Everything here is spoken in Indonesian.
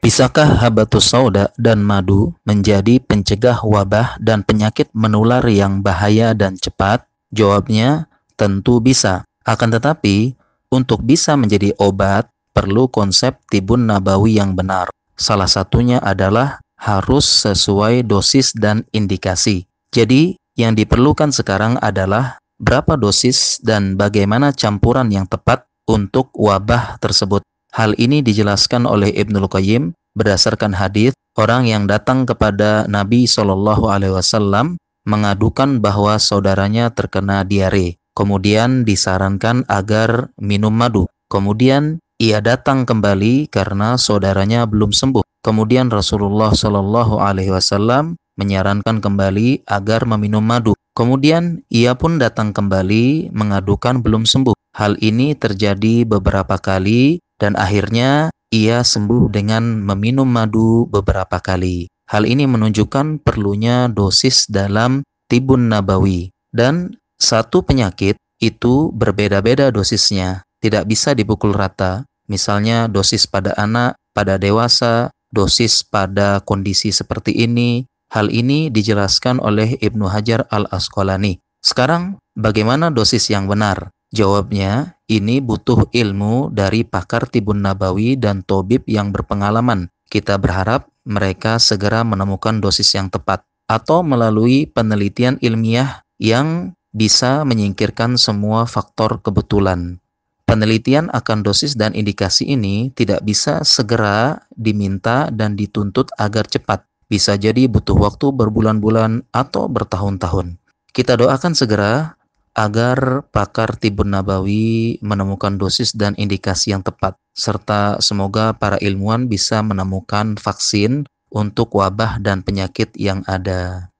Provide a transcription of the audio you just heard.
Bisakah habatus sauda dan madu menjadi pencegah wabah dan penyakit menular yang bahaya dan cepat? Jawabnya, tentu bisa. Akan tetapi, untuk bisa menjadi obat, perlu konsep tibun nabawi yang benar. Salah satunya adalah harus sesuai dosis dan indikasi. Jadi, yang diperlukan sekarang adalah berapa dosis dan bagaimana campuran yang tepat untuk wabah tersebut. Hal ini dijelaskan oleh Ibnul Qayyim berdasarkan hadis orang yang datang kepada Nabi Shallallahu Alaihi Wasallam mengadukan bahwa saudaranya terkena diare. Kemudian disarankan agar minum madu. Kemudian ia datang kembali karena saudaranya belum sembuh. Kemudian Rasulullah Shallallahu Alaihi Wasallam menyarankan kembali agar meminum madu. Kemudian ia pun datang kembali mengadukan belum sembuh. Hal ini terjadi beberapa kali dan akhirnya ia sembuh dengan meminum madu beberapa kali. Hal ini menunjukkan perlunya dosis dalam tibun nabawi dan satu penyakit itu berbeda-beda dosisnya, tidak bisa dipukul rata. Misalnya dosis pada anak, pada dewasa, dosis pada kondisi seperti ini. Hal ini dijelaskan oleh Ibnu Hajar Al-Asqalani. Sekarang, bagaimana dosis yang benar? Jawabnya, ini butuh ilmu dari pakar tibun nabawi dan tobib yang berpengalaman. Kita berharap mereka segera menemukan dosis yang tepat atau melalui penelitian ilmiah yang bisa menyingkirkan semua faktor kebetulan. Penelitian akan dosis dan indikasi ini tidak bisa segera diminta dan dituntut agar cepat. Bisa jadi butuh waktu berbulan-bulan atau bertahun-tahun. Kita doakan segera agar pakar tibun nabawi menemukan dosis dan indikasi yang tepat, serta semoga para ilmuwan bisa menemukan vaksin untuk wabah dan penyakit yang ada.